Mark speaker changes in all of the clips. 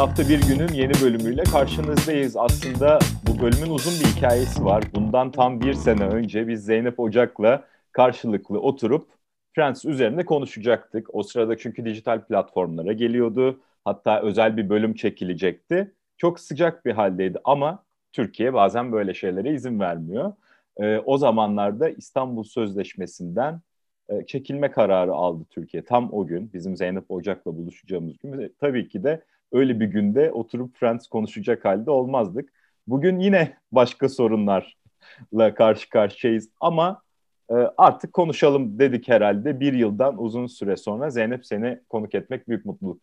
Speaker 1: Hafta bir günün yeni bölümüyle karşınızdayız. Aslında bu bölümün uzun bir hikayesi var. Bundan tam bir sene önce biz Zeynep Ocak'la karşılıklı oturup Friends üzerinde konuşacaktık. O sırada çünkü dijital platformlara geliyordu. Hatta özel bir bölüm çekilecekti. Çok sıcak bir haldeydi ama Türkiye bazen böyle şeylere izin vermiyor. Ee, o zamanlarda İstanbul Sözleşmesi'nden e, çekilme kararı aldı Türkiye. Tam o gün bizim Zeynep Ocak'la buluşacağımız gün. Tabii ki de öyle bir günde oturup Friends konuşacak halde olmazdık. Bugün yine başka sorunlarla karşı karşıyayız ama e, artık konuşalım dedik herhalde. Bir yıldan uzun süre sonra Zeynep seni konuk etmek büyük mutluluk.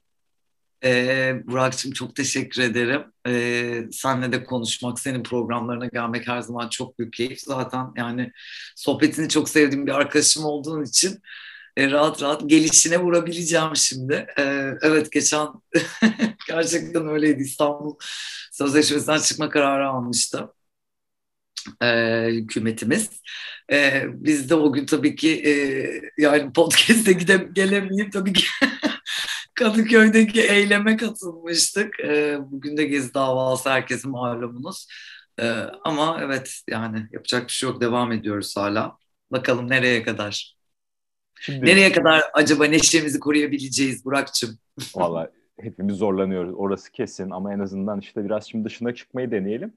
Speaker 2: Ee, Burak'cığım çok teşekkür ederim. Ee, senle de konuşmak, senin programlarına gelmek her zaman çok büyük keyif. Zaten yani sohbetini çok sevdiğim bir arkadaşım olduğun için e, rahat rahat gelişine vurabileceğim şimdi. Ee, evet geçen gerçekten öyleydi. İstanbul Sözleşmesi'nden çıkma kararı almıştı e, hükümetimiz. E, biz de o gün tabii ki e, yani podcast'e gidem gelemeyip tabii ki Kadıköy'deki eyleme katılmıştık. E, bugün de Gezi davası herkesin malumunuz. E, ama evet yani yapacak bir şey yok devam ediyoruz hala. Bakalım nereye kadar. Şimdi, nereye kadar acaba neşemizi koruyabileceğiz Burak'cığım?
Speaker 1: Valla hepimiz zorlanıyoruz orası kesin ama en azından işte biraz şimdi dışına çıkmayı deneyelim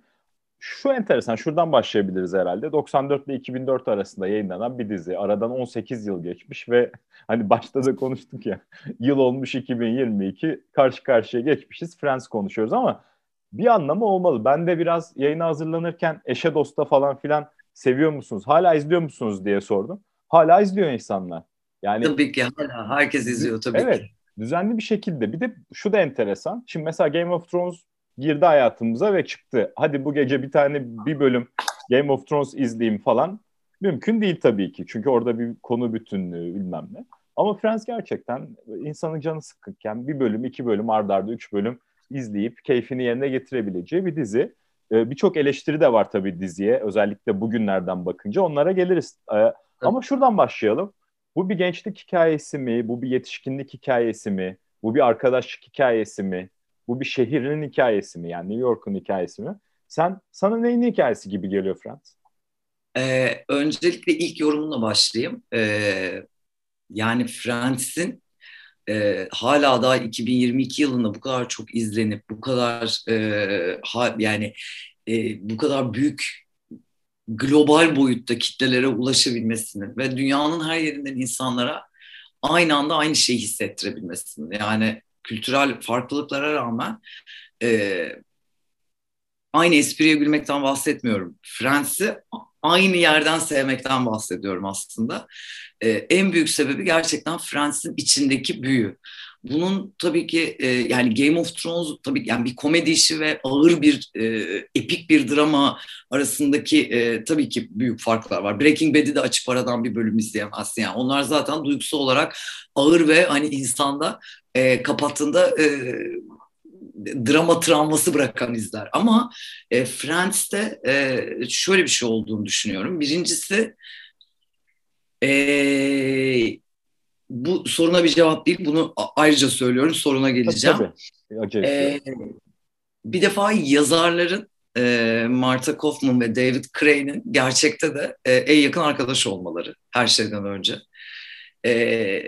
Speaker 1: şu enteresan, şuradan başlayabiliriz herhalde. 94 ile 2004 arasında yayınlanan bir dizi. Aradan 18 yıl geçmiş ve hani başta da konuştuk ya, yıl olmuş 2022, karşı karşıya geçmişiz, Friends konuşuyoruz ama bir anlamı olmalı. Ben de biraz yayına hazırlanırken eşe dosta falan filan seviyor musunuz, hala izliyor musunuz diye sordum. Hala izliyor insanlar.
Speaker 2: Yani Tabii ki hala herkes izliyor tabii
Speaker 1: evet, ki. düzenli bir şekilde. Bir de şu da enteresan. Şimdi mesela Game of Thrones girdi hayatımıza ve çıktı. Hadi bu gece bir tane bir bölüm Game of Thrones izleyeyim falan. Mümkün değil tabii ki. Çünkü orada bir konu bütünlüğü bilmem ne. Ama Friends gerçekten insanın canı sıkıkken bir bölüm, iki bölüm, ardarda arda üç bölüm izleyip keyfini yerine getirebileceği bir dizi. Ee, Birçok eleştiri de var tabii diziye. Özellikle bugünlerden bakınca onlara geliriz. Ee, ama şuradan başlayalım. Bu bir gençlik hikayesi mi? Bu bir yetişkinlik hikayesi mi? Bu bir arkadaşlık hikayesi mi? Bu bir şehrin hikayesi mi? Yani New York'un hikayesi mi? Sen sana neyin hikayesi gibi geliyor Frans?
Speaker 2: Ee, öncelikle ilk yorumuna başlayayım. Ee, yani Friends'in e, hala da 2022 yılında bu kadar çok izlenip bu kadar e, ha, yani e, bu kadar büyük global boyutta kitlelere ulaşabilmesini ve dünyanın her yerinden insanlara aynı anda aynı şeyi hissettirebilmesini. Yani kültürel farklılıklara rağmen e, aynı espriye gülmekten bahsetmiyorum. Friends'i aynı yerden sevmekten bahsediyorum aslında. E, en büyük sebebi gerçekten Friends'in içindeki büyü. Bunun tabii ki e, yani Game of Thrones tabii yani bir komedi işi ve ağır bir e, epik bir drama arasındaki e, tabii ki büyük farklar var. Breaking Bad'i de açıp aradan bir bölüm izleyemezsin. Yani onlar zaten duygusal olarak ağır ve hani insanda e, kapattığında e, drama travması bırakan izler. Ama e, Friends'te e, şöyle bir şey olduğunu düşünüyorum. Birincisi e, bu soruna bir cevap değil. Bunu ayrıca söylüyorum. Soruna geleceğim. Tabii, tabii. Ee, bir defa yazarların e, Marta Kaufman ve David Crane'in gerçekte de e, en yakın arkadaş olmaları her şeyden önce. E,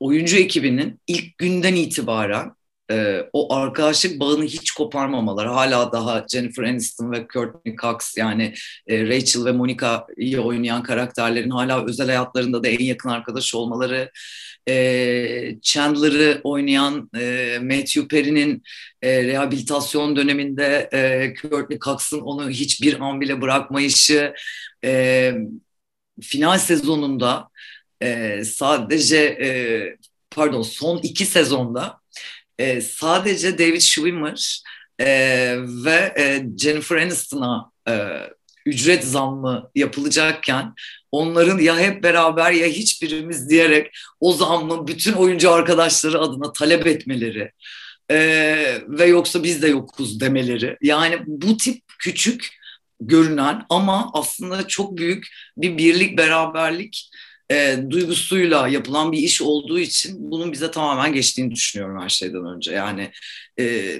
Speaker 2: oyuncu ekibinin ilk günden itibaren e, o arkadaşlık bağını hiç koparmamaları hala daha Jennifer Aniston ve Courtney Cox yani e, Rachel ve Monica'yı oynayan karakterlerin hala özel hayatlarında da en yakın arkadaş olmaları e, Chandler'ı oynayan e, Matthew Perry'nin e, rehabilitasyon döneminde e, Courtney Cox'ın onu hiçbir an bile bırakmayışı e, final sezonunda e, sadece e, pardon son iki sezonda e, sadece David Schwimmer e, ve e, Jennifer Aniston'a e, ücret zammı yapılacakken onların ya hep beraber ya hiçbirimiz diyerek o zammı bütün oyuncu arkadaşları adına talep etmeleri e, ve yoksa biz de yokuz demeleri. Yani bu tip küçük görünen ama aslında çok büyük bir birlik beraberlik e, duygusuyla yapılan bir iş olduğu için bunun bize tamamen geçtiğini düşünüyorum her şeyden önce. Yani e,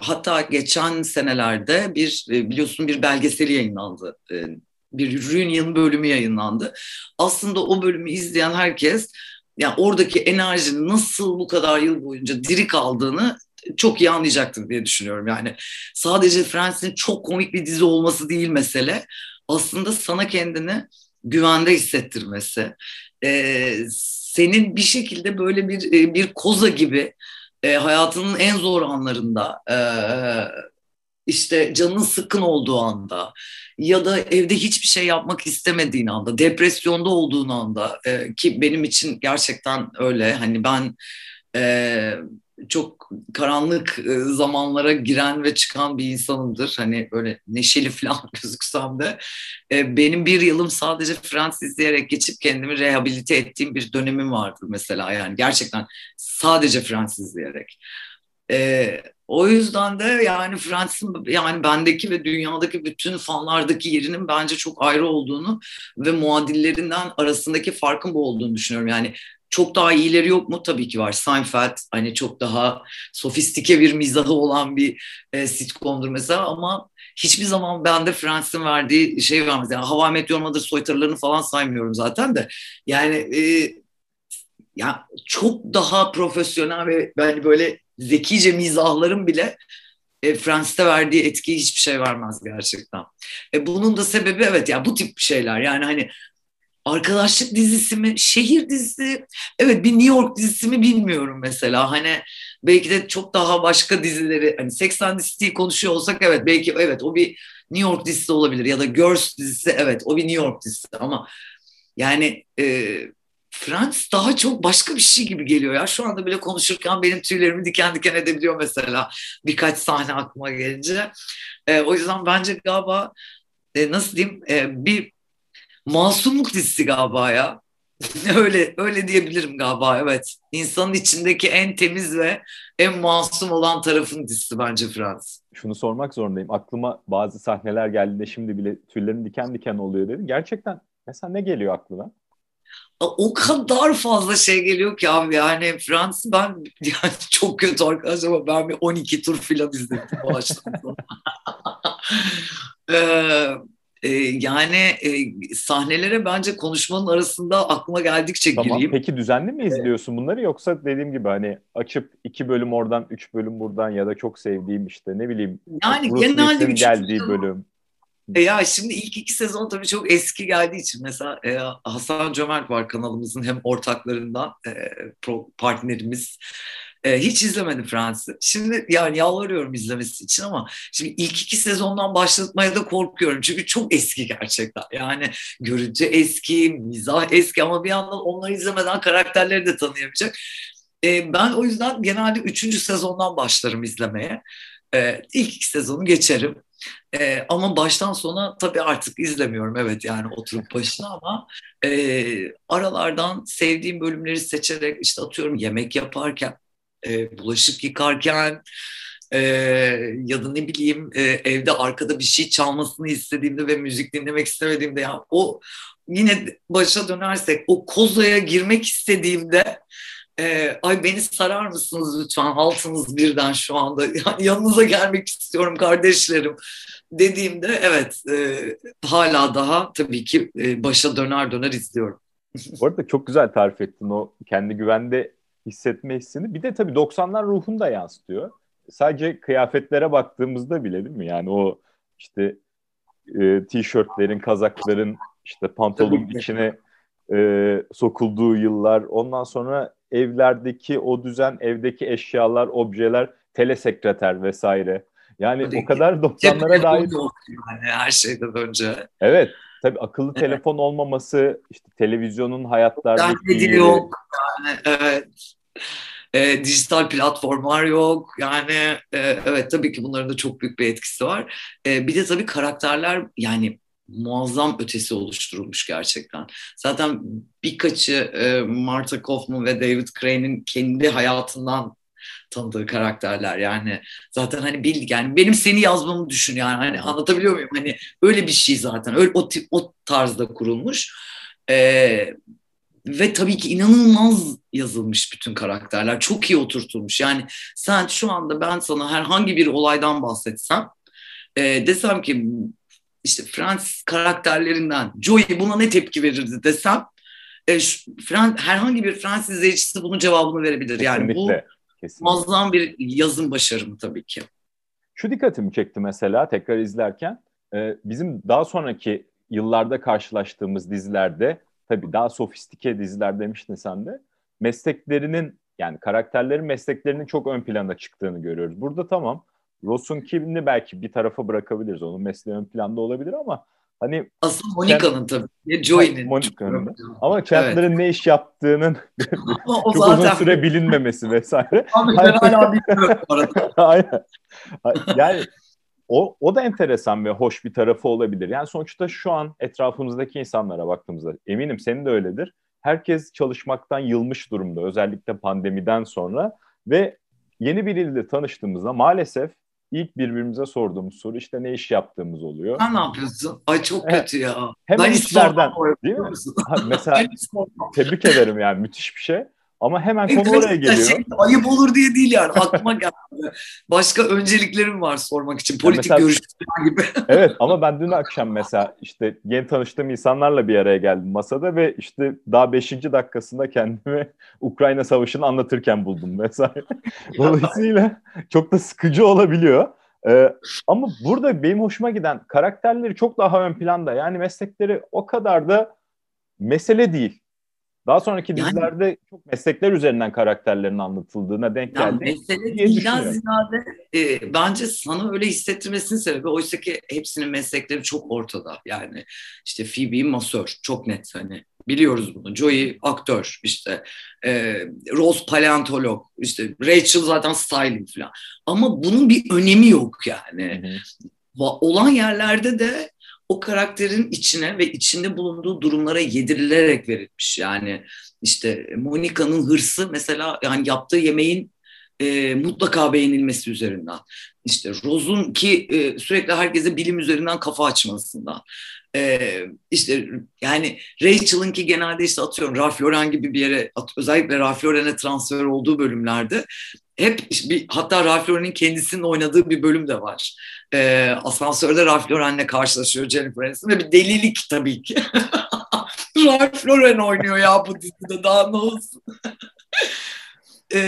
Speaker 2: hatta geçen senelerde bir e, biliyorsun bir belgeseli yayınlandı. E, bir Reunion bölümü yayınlandı. Aslında o bölümü izleyen herkes yani oradaki enerjinin nasıl bu kadar yıl boyunca diri kaldığını çok iyi anlayacaktır diye düşünüyorum. Yani sadece Friends'in çok komik bir dizi olması değil mesele. Aslında sana kendini güvende hissettirmesi. Ee, senin bir şekilde böyle bir e, bir koza gibi e, hayatının en zor anlarında e, işte canın sıkın olduğu anda ya da evde hiçbir şey yapmak istemediğin anda, depresyonda olduğun anda e, ki benim için gerçekten öyle. Hani ben e, çok karanlık e, zamanlara giren ve çıkan bir insanımdır. Hani böyle neşeli falan gözüksem de. E, benim bir yılım sadece Fransız izleyerek geçip kendimi rehabilite ettiğim bir dönemim vardır mesela. Yani gerçekten sadece Fransız izleyerek. E, o yüzden de yani Fransız'ın yani bendeki ve dünyadaki bütün fanlardaki yerinin bence çok ayrı olduğunu ve muadillerinden arasındaki farkın bu olduğunu düşünüyorum. Yani çok daha iyileri yok mu? Tabii ki var. Seinfeld hani çok daha sofistike bir mizahı olan bir e, sitcomdur mesela ama hiçbir zaman bende Friends'in verdiği şey var mesela. Hava Met Your Mother soytarılarını falan saymıyorum zaten de. Yani e, ya çok daha profesyonel ve yani böyle zekice mizahların bile e, Friends'te verdiği etkiyi hiçbir şey vermez gerçekten. E, bunun da sebebi evet ya yani bu tip şeyler yani hani arkadaşlık dizisi mi, şehir dizisi, evet bir New York dizisi mi bilmiyorum mesela. Hani belki de çok daha başka dizileri, hani 80 dizisi konuşuyor olsak evet belki evet o bir New York dizisi olabilir ya da Girls dizisi evet o bir New York dizisi ama yani e, Friends daha çok başka bir şey gibi geliyor ya. Şu anda bile konuşurken benim tüylerimi diken diken edebiliyor mesela birkaç sahne aklıma gelince. E, o yüzden bence galiba e, nasıl diyeyim e, bir masumluk dizisi galiba ya. öyle öyle diyebilirim galiba evet. İnsanın içindeki en temiz ve en masum olan tarafın dizisi bence Frans.
Speaker 1: Şunu sormak zorundayım. Aklıma bazı sahneler geldiğinde şimdi bile tüylerim diken diken oluyor dedi. Gerçekten mesela ne geliyor aklına?
Speaker 2: O kadar fazla şey geliyor ki abi yani Frans ben yani çok kötü arkadaş ama ben bir 12 tur filan izledim baştan ee, e, yani e, sahnelere bence konuşmanın arasında aklıma geldikçe
Speaker 1: tamam.
Speaker 2: gireyim.
Speaker 1: Peki düzenli mi izliyorsun bunları yoksa dediğim gibi hani açıp iki bölüm oradan, üç bölüm buradan ya da çok sevdiğim işte ne bileyim
Speaker 2: yani Bruce genelde
Speaker 1: geldiği bölüm.
Speaker 2: E ya şimdi ilk iki sezon tabii çok eski geldiği için mesela e, Hasan Cömert var kanalımızın hem ortaklarından e, partnerimiz. E, hiç izlemedim Fransız. Şimdi yani yalvarıyorum izlemesi için ama şimdi ilk iki sezondan başlatmaya da korkuyorum. Çünkü çok eski gerçekten. Yani görüntü eski, mizah eski ama bir yandan onları izlemeden karakterleri de tanıyamayacak. E, ben o yüzden genelde üçüncü sezondan başlarım izlemeye. E, ilk iki sezonu geçerim. Ama baştan sona tabii artık izlemiyorum evet yani oturup başına ama aralardan sevdiğim bölümleri seçerek işte atıyorum yemek yaparken e, bulaşık yıkarken e, ya da ne bileyim e, evde arkada bir şey çalmasını istediğimde ve müzik dinlemek istemediğimde ya o yine başa dönersek o kozaya girmek istediğimde e, ay beni sarar mısınız lütfen? Altınız birden şu anda. Yanınıza gelmek istiyorum kardeşlerim. dediğimde evet e, hala daha tabii ki e, başa döner döner izliyorum.
Speaker 1: Bu arada çok güzel tarif ettin o kendi güvende hissetme hissini. Bir de tabii 90'lar ruhunu da yansıtıyor. Sadece kıyafetlere baktığımızda bile değil mi? Yani o işte e, tişörtlerin, kazakların, işte pantolonun içine e, sokulduğu yıllar. Ondan sonra evlerdeki o düzen, evdeki eşyalar, objeler, telesekreter vesaire. Yani Tabii o kadar 90'lara dair.
Speaker 2: Yani her şeyden önce.
Speaker 1: Evet. Tabii akıllı telefon olmaması, işte televizyonun hayatlardaki
Speaker 2: yeri. yok. Yani evet. E, dijital platformlar yok. Yani e, evet tabii ki bunların da çok büyük bir etkisi var. E, bir de tabii karakterler yani muazzam ötesi oluşturulmuş gerçekten. Zaten birkaçı e, Martha Kaufman ve David Crane'in kendi hayatından tanıdığı karakterler yani zaten hani bil yani benim seni yazmamı düşün yani hani anlatabiliyor muyum hani öyle bir şey zaten öyle o tip o tarzda kurulmuş ee, ve tabii ki inanılmaz yazılmış bütün karakterler çok iyi oturtulmuş yani sen şu anda ben sana herhangi bir olaydan bahsetsem e, desem ki işte Fransız karakterlerinden Joey buna ne tepki verirdi desem e, Fran, herhangi bir Fransız izleyicisi bunun cevabını verebilir. Yani Kesinlikle. bu Kesinlikle. muazzam bir yazım başarımı tabii ki.
Speaker 1: Şu dikkatimi çekti mesela tekrar izlerken e, bizim daha sonraki yıllarda karşılaştığımız dizilerde tabii daha sofistike diziler demiştin sen de mesleklerinin yani karakterlerin mesleklerinin çok ön planda çıktığını görüyoruz. Burada tamam Ross'un kimini belki bir tarafa bırakabiliriz. Onun mesleği ön planda olabilir ama hani
Speaker 2: asıl Monica'nın tabii. Joey'nin.
Speaker 1: Monica'nın. Ama Chandler'ın evet. ne iş yaptığının çok zaten... uzun süre bilinmemesi vesaire.
Speaker 2: Abi ben hala bilmiyorum
Speaker 1: Aynen. Yani o, o da enteresan ve hoş bir tarafı olabilir. Yani sonuçta şu an etrafımızdaki insanlara baktığımızda eminim senin de öyledir. Herkes çalışmaktan yılmış durumda özellikle pandemiden sonra ve yeni biriyle tanıştığımızda maalesef ilk birbirimize sorduğumuz soru işte ne iş yaptığımız oluyor.
Speaker 2: Sen ne yapıyorsun? Ay çok kötü ya.
Speaker 1: Hemen ben işlerden değil mi? Ha, mesela tebrik ederim yani müthiş bir şey. Ama hemen konu evet, oraya geliyor. Şey,
Speaker 2: ayıp olur diye değil yani aklıma geldi. Başka önceliklerim var sormak için. Politik yani görüş gibi.
Speaker 1: evet ama ben dün akşam mesela işte yeni tanıştığım insanlarla bir araya geldim masada ve işte daha 5. dakikasında kendimi Ukrayna Savaşı'nı anlatırken buldum mesela. Dolayısıyla çok da sıkıcı olabiliyor. Ee, ama burada benim hoşuma giden karakterleri çok daha ön planda. Yani meslekleri o kadar da mesele değil. Daha sonraki dizilerde yani, çok meslekler üzerinden karakterlerin anlatıldığına denk geldi.
Speaker 2: Yani mesele değilden ziyade e, bence sana öyle hissettirmesinin sebebi oysa ki hepsinin meslekleri çok ortada. Yani işte Phoebe masör çok net hani biliyoruz bunu. Joey aktör işte e, Rose paleontolog işte Rachel zaten styling falan. Ama bunun bir önemi yok yani. Hı hı. Olan yerlerde de o karakterin içine ve içinde bulunduğu durumlara yedirilerek verilmiş. Yani işte Monica'nın hırsı mesela yani yaptığı yemeğin e, mutlaka beğenilmesi üzerinden. İşte Rose'un ki e, sürekli herkese bilim üzerinden kafa açmasından. E, işte yani Rachel'ın ki genelde işte atıyorum Ralph Lauren gibi bir yere özellikle Ralph Lauren'e transfer olduğu bölümlerde hep bir, hatta Ralph Lauren'in kendisinin oynadığı bir bölüm de var. E, asansörde Ralph Lauren'le karşılaşıyor Jennifer Aniston ve bir delilik tabii ki. Ralph Lauren oynuyor ya bu dizide daha ne olsun. e,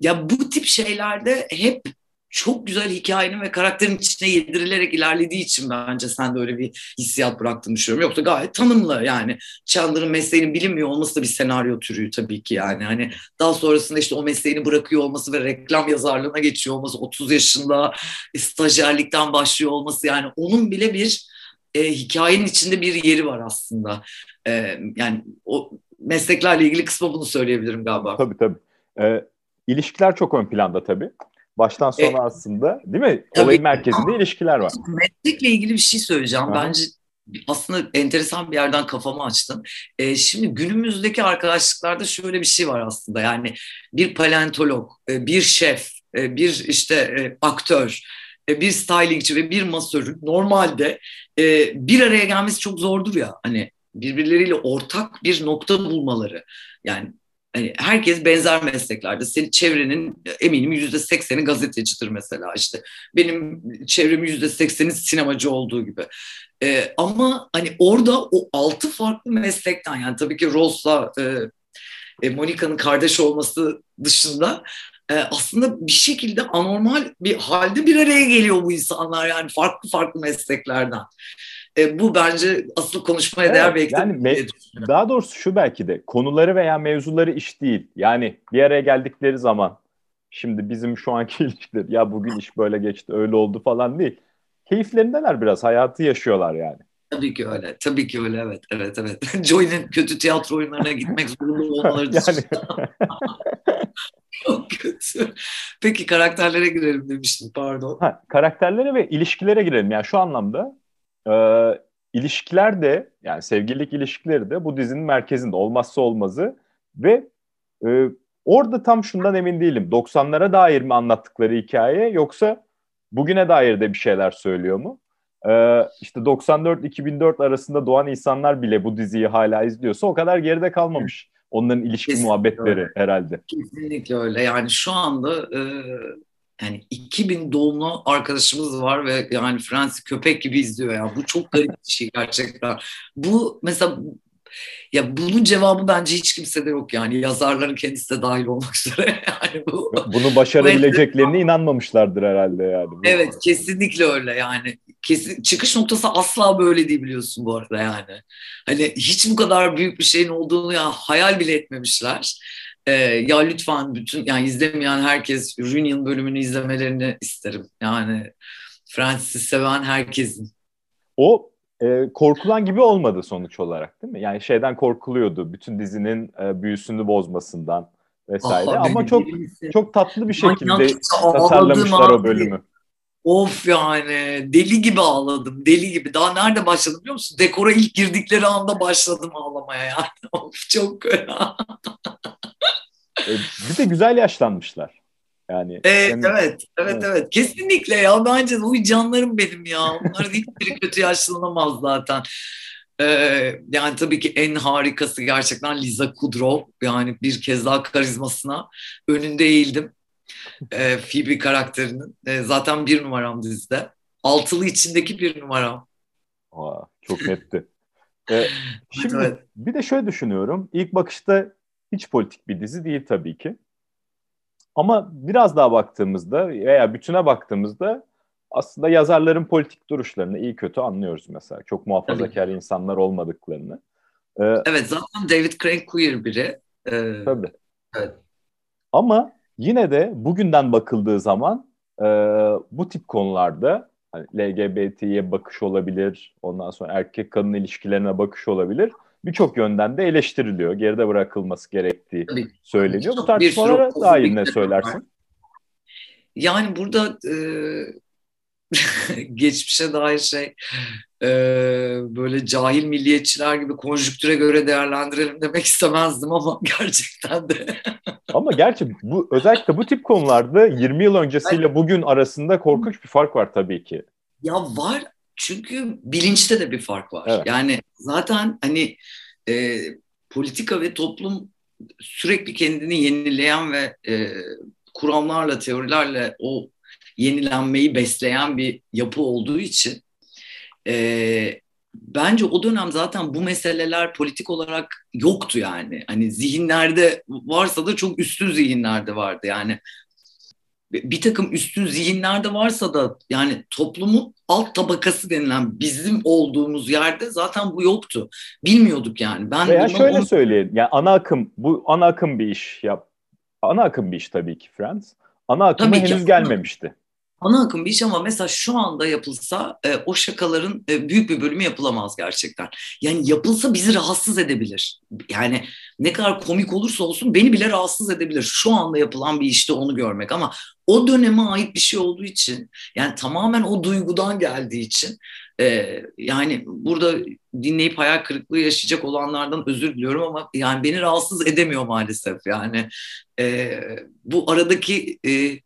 Speaker 2: ya bu tip şeylerde hep çok güzel hikayenin ve karakterin içine yedirilerek ilerlediği için bence sen de öyle bir hissiyat bıraktığını düşünüyorum. Yoksa gayet tanımlı yani. Chandler'ın mesleğinin bilinmiyor olması da bir senaryo türü tabii ki yani. Hani daha sonrasında işte o mesleğini bırakıyor olması ve reklam yazarlığına geçiyor olması, 30 yaşında stajyerlikten başlıyor olması yani onun bile bir e, hikayenin içinde bir yeri var aslında. E, yani o mesleklerle ilgili kısmı bunu söyleyebilirim galiba.
Speaker 1: Tabii tabii. Ee, ilişkiler çok ön planda tabii. Baştan sona e, aslında değil mi? Tabii, Olayın merkezinde ilişkiler var.
Speaker 2: Meslekle ilgili bir şey söyleyeceğim. Aha. Bence aslında enteresan bir yerden kafamı açtın. E, şimdi günümüzdeki arkadaşlıklarda şöyle bir şey var aslında. Yani bir paleontolog, e, bir şef, e, bir işte e, aktör, e, bir stylingçi ve bir masörün normalde e, bir araya gelmesi çok zordur ya. Hani birbirleriyle ortak bir nokta bulmaları. Yani hani herkes benzer mesleklerde. Senin çevrenin eminim yüzde sekseni gazetecidir mesela işte. Benim çevremin yüzde sekseni sinemacı olduğu gibi. Ee, ama hani orada o altı farklı meslekten yani tabii ki Rose'la e, e, Monica'nın kardeş olması dışında e, aslında bir şekilde anormal bir halde bir araya geliyor bu insanlar yani farklı farklı mesleklerden. E, bu bence asıl konuşmaya evet, değer belki
Speaker 1: yani de. daha doğrusu şu belki de konuları veya mevzuları iş değil. Yani bir araya geldikleri zaman şimdi bizim şu anki ilişkiler ya bugün iş böyle geçti öyle oldu falan değil. Keyiflerindeler biraz hayatı yaşıyorlar yani.
Speaker 2: Tabii ki öyle. Tabii ki öyle evet. Evet evet. Joy'nin kötü tiyatro oyunlarına gitmek zorunda olmaları yani... Çok kötü. Peki karakterlere girelim demiştin pardon.
Speaker 1: Ha, karakterlere ve ilişkilere girelim. Yani şu anlamda e, ilişkiler de yani sevgililik ilişkileri de bu dizinin merkezinde olmazsa olmazı ve e, orada tam şundan emin değilim. 90'lara dair mi anlattıkları hikaye yoksa bugüne dair de bir şeyler söylüyor mu? Ee, işte 94-2004 arasında doğan insanlar bile bu diziyi hala izliyorsa o kadar geride kalmamış. Onların ilişki Kesinlikle muhabbetleri öyle. herhalde.
Speaker 2: Kesinlikle öyle. Yani şu anda e, yani 2000 doğumlu arkadaşımız var ve yani Fransız köpek gibi izliyor ya. Bu çok garip bir şey gerçekten. Bu mesela ya bunun cevabı bence hiç kimsede yok yani yazarların kendisi de dahil olmak üzere. Yani bu,
Speaker 1: Bunu başarabileceklerine inanmamışlardır herhalde yani.
Speaker 2: Evet kesinlikle öyle yani. Kesin, çıkış noktası asla böyle değil biliyorsun bu arada yani. Hani hiç bu kadar büyük bir şeyin olduğunu ya hayal bile etmemişler. Ee, ya lütfen bütün yani izlemeyen herkes Reunion bölümünü izlemelerini isterim. Yani Francis'i seven herkesin.
Speaker 1: O e, korkulan gibi olmadı sonuç olarak değil mi? Yani şeyden korkuluyordu bütün dizinin e, büyüsünü bozmasından vesaire Aha, ama çok çok tatlı bir şekilde tasarlamışlar o bölümü.
Speaker 2: Of yani deli gibi ağladım deli gibi. Daha nerede başladım biliyor musun? Dekora ilk girdikleri anda başladım ağlamaya yani. Of çok e,
Speaker 1: bir de güzel yaşlanmışlar. Yani
Speaker 2: evet, hem, evet, evet, evet, Kesinlikle ya. Bence de canlarım benim ya. Onlar hiçbiri kötü yaşlanamaz zaten. Ee, yani tabii ki en harikası gerçekten Liza Kudrow. Yani bir kez daha karizmasına önünde eğildim. Ee, Phoebe karakterinin. Ee, zaten bir numaram dizide. Altılı içindeki bir numaram.
Speaker 1: Aa, çok netti. Ee, şimdi evet. bir de şöyle düşünüyorum. İlk bakışta hiç politik bir dizi değil tabii ki. Ama biraz daha baktığımızda veya bütüne baktığımızda aslında yazarların politik duruşlarını iyi kötü anlıyoruz mesela. Çok muhafazakar Tabii. insanlar olmadıklarını.
Speaker 2: Ee, evet zaten David Crane queer biri.
Speaker 1: Ee, Tabii. Evet. Ama yine de bugünden bakıldığı zaman e, bu tip konularda hani LGBT'ye bakış olabilir, ondan sonra erkek kadın ilişkilerine bakış olabilir birçok yönden de eleştiriliyor. Geride bırakılması gerektiği Tabii. söyleniyor. Bu tartışmalara dair ne söylersin?
Speaker 2: Yani burada e, geçmişe dair şey e, böyle cahil milliyetçiler gibi konjüktüre göre değerlendirelim demek istemezdim ama gerçekten de.
Speaker 1: ama gerçi bu özellikle bu tip konularda 20 yıl öncesiyle bugün arasında korkunç bir fark var tabii ki.
Speaker 2: Ya var çünkü bilinçte de bir fark var. Evet. Yani zaten hani e, politika ve toplum sürekli kendini yenileyen ve e, kuramlarla, teorilerle o yenilenmeyi besleyen bir yapı olduğu için e, bence o dönem zaten bu meseleler politik olarak yoktu yani. Hani zihinlerde varsa da çok üstün zihinlerde vardı. Yani bir takım üstün zihinlerde varsa da yani toplumun alt tabakası denilen bizim olduğumuz yerde zaten bu yoktu. Bilmiyorduk yani.
Speaker 1: Ben Veya şöyle onu... söyleyeyim. Yani ana akım bu ana akım bir iş yap. Ana akım bir iş tabii ki Friends. Ana akıma henüz ki. gelmemişti
Speaker 2: ana akım bir iş ama mesela şu anda yapılsa e, o şakaların e, büyük bir bölümü yapılamaz gerçekten. Yani yapılsa bizi rahatsız edebilir. Yani ne kadar komik olursa olsun beni bile rahatsız edebilir. Şu anda yapılan bir işte onu görmek ama o döneme ait bir şey olduğu için yani tamamen o duygudan geldiği için e, yani burada dinleyip hayal kırıklığı yaşayacak olanlardan özür diliyorum ama yani beni rahatsız edemiyor maalesef yani e, bu aradaki e,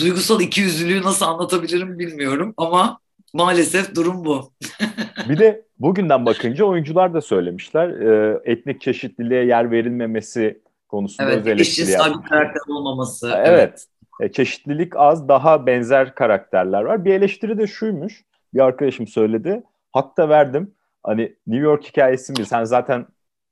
Speaker 2: duygusal ikiyüzlülüğü nasıl anlatabilirim bilmiyorum ama maalesef durum bu.
Speaker 1: bir de bugünden bakınca oyuncular da söylemişler e, etnik çeşitliliğe yer verilmemesi konusunda evet, öz eleştiri
Speaker 2: yapmışlar. bir karakter olmaması.
Speaker 1: Evet. evet. E, çeşitlilik az, daha benzer karakterler var. Bir eleştiri de şuymuş. Bir arkadaşım söyledi. Hak da verdim. Hani New York hikayesi mi? Sen zaten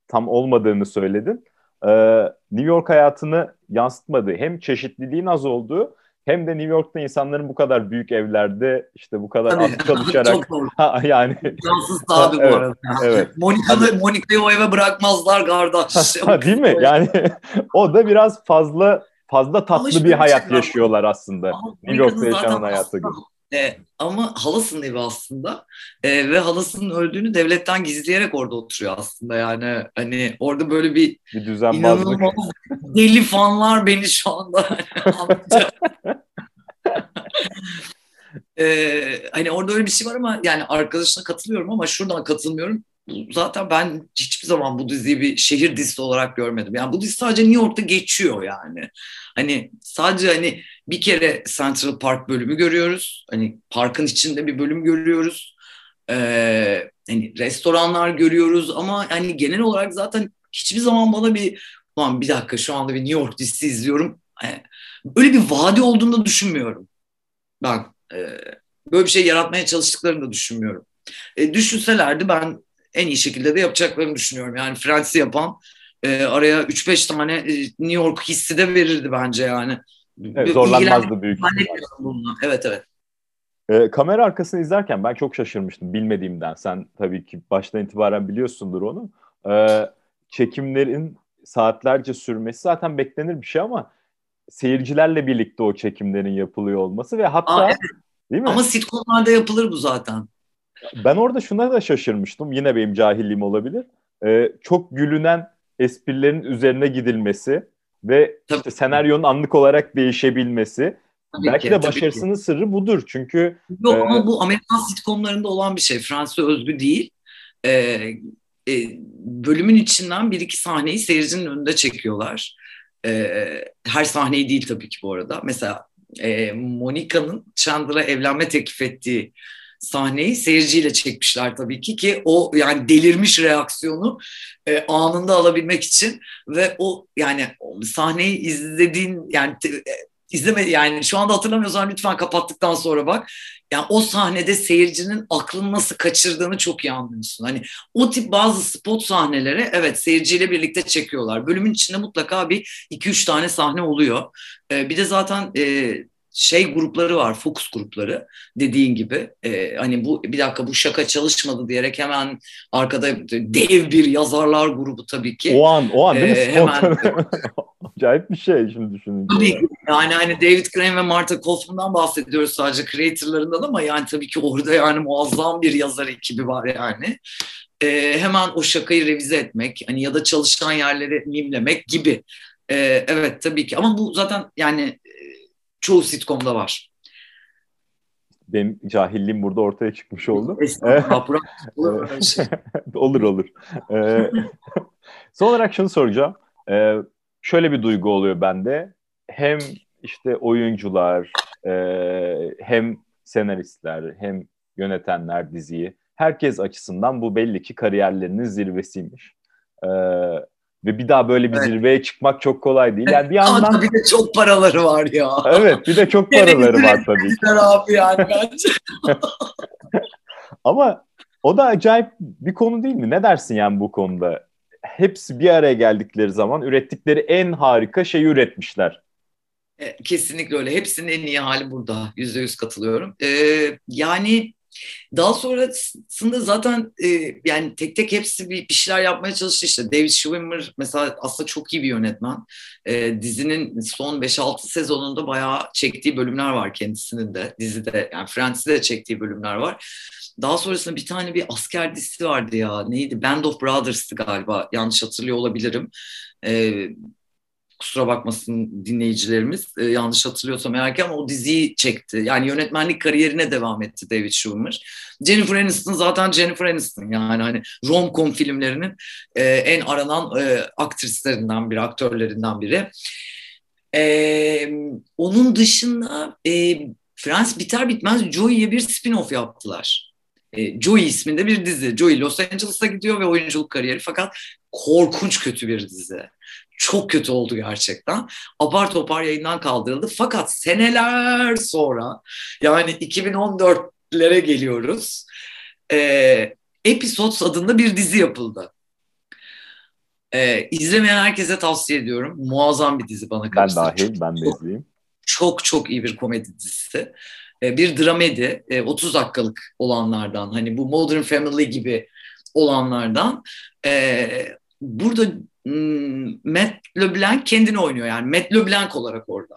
Speaker 1: tam olmadığını söyledin. Ee, New York hayatını yansıtmadı. Hem çeşitliliğin az olduğu hem de New York'ta insanların bu kadar büyük evlerde işte bu kadar Tabii, çalışarak
Speaker 2: ha, yani Fransız tabi bu evet, arada. Evet. Monika'yı Monika'yı o eve bırakmazlar kardeş.
Speaker 1: ha, değil mi? Yani o da biraz fazla fazla tatlı bir hayat yaşıyorlar aslında. New York'ta yaşanan hayatı gibi.
Speaker 2: E, ama halasının evi aslında e, ve halasının öldüğünü devletten gizleyerek orada oturuyor aslında yani hani orada böyle bir,
Speaker 1: bir düzenbazlık.
Speaker 2: deli fanlar beni şu anda Ee, hani orada öyle bir şey var ama yani arkadaşına katılıyorum ama şuradan katılmıyorum. Zaten ben hiçbir zaman bu diziyi bir şehir dizisi olarak görmedim. Yani bu dizi sadece New York'ta geçiyor yani. Hani sadece hani bir kere Central Park bölümü görüyoruz. Hani parkın içinde bir bölüm görüyoruz. Ee, hani restoranlar görüyoruz ama hani genel olarak zaten hiçbir zaman bana bir Ulan bir dakika şu anda bir New York dizisi izliyorum. Yani öyle bir vadi olduğunu da düşünmüyorum. Ben e, böyle bir şey yaratmaya çalıştıklarını da düşünmüyorum. E, düşünselerdi ben en iyi şekilde de yapacaklarını düşünüyorum. Yani Friends'i yapan e, araya 3-5 tane e, New York hissi de verirdi bence yani.
Speaker 1: Evet, zorlanmazdı büyük
Speaker 2: ihtimalle. Evet evet.
Speaker 1: E, kamera arkasını izlerken ben çok şaşırmıştım bilmediğimden. Sen tabii ki baştan itibaren biliyorsundur onu. E, çekimlerin saatlerce sürmesi zaten beklenir bir şey ama seyircilerle birlikte o çekimlerin yapılıyor olması ve hatta Aa, evet.
Speaker 2: değil mi? Ama sitcomlarda yapılır bu zaten.
Speaker 1: Ben orada şuna da şaşırmıştım. Yine benim cahilliğim olabilir. Ee, çok gülünen esprilerin üzerine gidilmesi ve tabii. işte senaryonun anlık olarak değişebilmesi. Tabii Belki ki, de başarısının ki. sırrı budur. Çünkü
Speaker 2: Yok e... ama bu Amerikan sitcomlarında olan bir şey. Fransa özgü değil. E, e, bölümün içinden bir iki sahneyi seyircinin önünde çekiyorlar. E, her sahneyi değil tabii ki bu arada. Mesela e, Monica'nın Chandler'a evlenme teklif ettiği sahneyi seyirciyle çekmişler tabii ki ki o yani delirmiş reaksiyonu e, anında alabilmek için ve o yani sahneyi izlediğin yani e, izleme yani şu anda hatırlamıyorsan lütfen kapattıktan sonra bak. Yani o sahnede seyircinin aklını nasıl kaçırdığını çok iyi anlıyorsun. Hani o tip bazı spot sahneleri evet seyirciyle birlikte çekiyorlar. Bölümün içinde mutlaka bir iki üç tane sahne oluyor. Ee, bir de zaten e, şey grupları var, Fox grupları dediğin gibi. E, hani bu bir dakika bu şaka çalışmadı diyerek hemen arkada dev bir yazarlar grubu tabii ki.
Speaker 1: O an, o an değil mi? E, hemen, Acayip bir şey şimdi düşününce.
Speaker 2: Tabii yani hani David Crane ve Martha Kaufman'dan bahsediyoruz sadece creatorlarından ama yani tabii ki orada yani muazzam bir yazar ekibi var yani. E, hemen o şakayı revize etmek hani ya da çalışan yerleri mimlemek gibi. E, evet tabii ki ama bu zaten yani çoğu sitcomda var.
Speaker 1: Benim cahilliğim burada ortaya çıkmış oldu.
Speaker 2: olur
Speaker 1: şey. olur. olur. Ee, son olarak şunu soracağım. Ee, şöyle bir duygu oluyor bende. Hem işte oyuncular, e, hem senaristler, hem yönetenler diziyi. Herkes açısından bu belli ki kariyerlerinin zirvesiymiş. Ee, ve bir daha böyle bir evet. zirveye çıkmak çok kolay değil. Yani bir yandan...
Speaker 2: bir de çok paraları var ya.
Speaker 1: Evet bir de çok paraları var tabii ki.
Speaker 2: abi yani bence.
Speaker 1: Ama o da acayip bir konu değil mi? Ne dersin yani bu konuda? Hepsi bir araya geldikleri zaman ürettikleri en harika şeyi üretmişler.
Speaker 2: E, kesinlikle öyle. Hepsinin en iyi hali burada. Yüzde yüz katılıyorum. Ee, yani daha sonrasında zaten e, yani tek tek hepsi bir, bir şeyler yapmaya çalıştı işte. David Schwimmer mesela aslında çok iyi bir yönetmen. E, dizinin son 5-6 sezonunda bayağı çektiği bölümler var kendisinin de. Dizide yani Friends'de de çektiği bölümler var. Daha sonrasında bir tane bir asker dizisi vardı ya. Neydi? Band of Brothers'tı galiba. Yanlış hatırlıyor olabilirim. E, kusura bakmasın dinleyicilerimiz e, yanlış hatırlıyorsam ki ama o diziyi çekti. Yani yönetmenlik kariyerine devam etti David Schwimmer. Jennifer Aniston zaten Jennifer Aniston yani hani rom-com filmlerinin e, en aranan e, aktrislerinden biri, aktörlerinden biri. E, onun dışında e, Frans biter bitmez Joey'ye bir spin-off yaptılar. E, Joey isminde bir dizi. Joey Los Angeles'a gidiyor ve oyunculuk kariyeri fakat korkunç kötü bir dizi çok kötü oldu gerçekten. Apar topar yayından kaldırıldı. Fakat seneler sonra yani 2014'lere geliyoruz. E, Episodes adında bir dizi yapıldı. E, izlemeyen herkese tavsiye ediyorum. Muazzam bir dizi bana
Speaker 1: kalırsa. Ben dahil, ben de izleyeyim.
Speaker 2: Çok çok iyi bir komedi dizisi. E, bir dramedi, e, 30 dakikalık olanlardan. Hani bu Modern Family gibi olanlardan. E, burada Matt LeBlanc kendini oynuyor yani Matt LeBlanc olarak orada.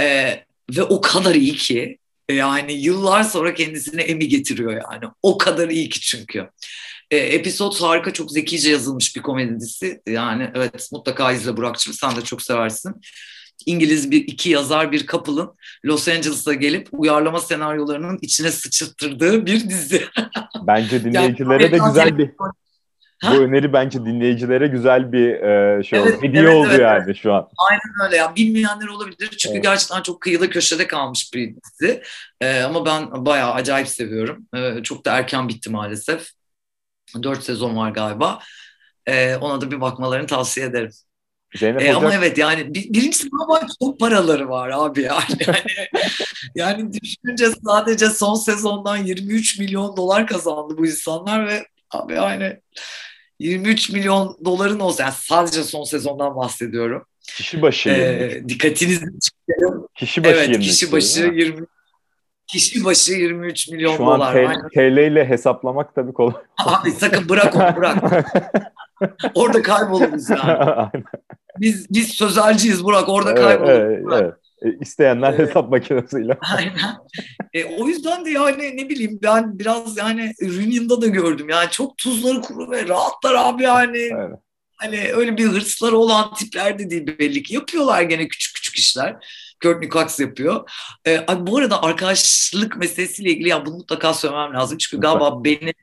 Speaker 2: Ee, ve o kadar iyi ki yani yıllar sonra kendisine Emmy getiriyor yani. O kadar iyi ki çünkü. Ee, episod harika, çok zekice yazılmış bir komedi dizisi. Yani evet mutlaka izle Burak'cığım sen de çok seversin. İngiliz bir iki yazar bir couple'ın Los Angeles'a gelip uyarlama senaryolarının içine sıçırttırdığı bir dizi.
Speaker 1: Bence dinleyicilere yani, de güzel bir Ha? Bu öneri bence dinleyicilere güzel bir e, şey evet, oldu. Hediye evet, oldu evet, yani evet. şu an.
Speaker 2: Aynen öyle ya. Bilmeyenler olabilir. Çünkü evet. gerçekten çok kıyıda köşede kalmış bir dizi. E, ama ben bayağı acayip seviyorum. E, çok da erken bitti maalesef. Dört sezon var galiba. E, ona da bir bakmalarını tavsiye ederim. Zeynep e, Ama evet yani bir, birincisi ama çok paraları var abi yani. Yani, yani düşününce sadece son sezondan 23 milyon dolar kazandı bu insanlar ve abi yani 23 milyon doların olsa yani sadece son sezondan bahsediyorum.
Speaker 1: Kişi başı
Speaker 2: ee, dikkatinizi çekerim.
Speaker 1: Kişi başı
Speaker 2: evet, kişi başı 20 kişi başı 23 milyon
Speaker 1: Şu
Speaker 2: dolar.
Speaker 1: Şu an TL ile hesaplamak tabii kolay.
Speaker 2: Abi sakın bırak onu bırak. orada kayboluruz yani. Aynen. Biz biz sözelciyiz Burak orada kayboluruz. Evet, evet.
Speaker 1: E, isteyenler evet. hesap makinesiyle.
Speaker 2: Aynen. E, o yüzden de yani ne bileyim ben biraz yani Union'da da gördüm. Yani çok tuzları kuru ve rahatlar abi yani. Evet. Hani öyle bir hırsları olan tipler de değil belli ki. Yapıyorlar gene küçük küçük işler. Courtney Cox yapıyor. E, bu arada arkadaşlık meselesiyle ilgili ya bunu mutlaka söylemem lazım. Çünkü galiba beni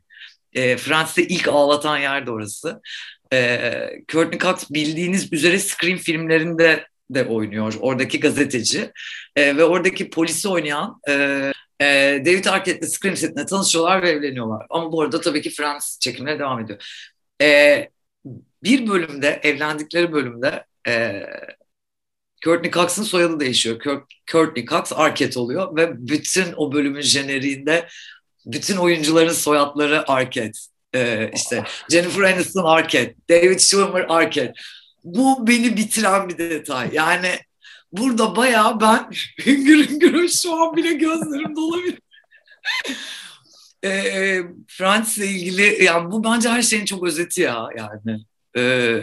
Speaker 2: e, Fransa'da ilk ağlatan yer de orası. E, Courtney Cox bildiğiniz üzere Scream filmlerinde de oynuyor oradaki gazeteci e, ve oradaki polisi oynayan e, e, David Arquette'le Scream setinde tanışıyorlar ve evleniyorlar. Ama bu arada tabii ki Fransız çekimleri devam ediyor. E, bir bölümde evlendikleri bölümde e, Courtney Cox'ın soyadı değişiyor. Courtney Cox Arquette oluyor ve bütün o bölümün jeneriğinde bütün oyuncuların soyadları Arquette. Ee, işte Jennifer Aniston Arquette, David Schwimmer Arquette bu beni bitiren bir detay. Yani burada bayağı ben hüngür hüngür şu an bile gözlerim dolabilir. e, Fransız'la ilgili yani bu bence her şeyin çok özeti ya yani. E,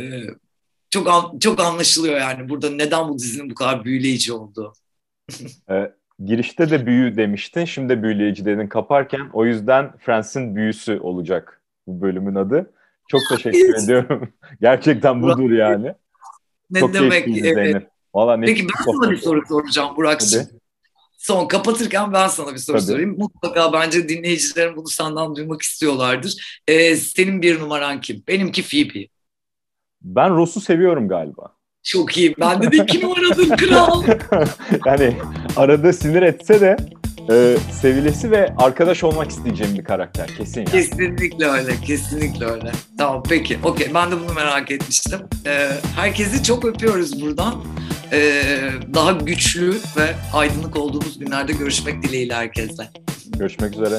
Speaker 2: çok an, çok anlaşılıyor yani burada neden bu dizinin bu kadar büyüleyici olduğu.
Speaker 1: e, girişte de büyü demiştin. Şimdi büyüleyici dedin kaparken. O yüzden Fransız'ın büyüsü olacak bu bölümün adı. Çok teşekkür ediyorum. Gerçekten budur yani.
Speaker 2: Ne Çok demek? Evet. Vallahi ne Peki ben sana bir soru soracağım Burak'cığım. Son kapatırken ben sana bir soru Tabii. sorayım. Mutlaka bence dinleyicilerin bunu senden duymak istiyorlardır. Ee, senin bir numaran kim? Benimki Phoebe.
Speaker 1: Ben Ross'u seviyorum galiba.
Speaker 2: Çok iyi. Ben de iki numaradır kral.
Speaker 1: yani arada sinir etse de e, sevilesi ve arkadaş olmak isteyeceğim bir karakter kesin. Yani.
Speaker 2: Kesinlikle öyle, kesinlikle öyle. Tamam peki, okey. Ben de bunu merak etmiştim. E, herkesi çok öpüyoruz buradan. E, daha güçlü ve aydınlık olduğumuz günlerde görüşmek dileğiyle herkesle.
Speaker 1: Görüşmek üzere.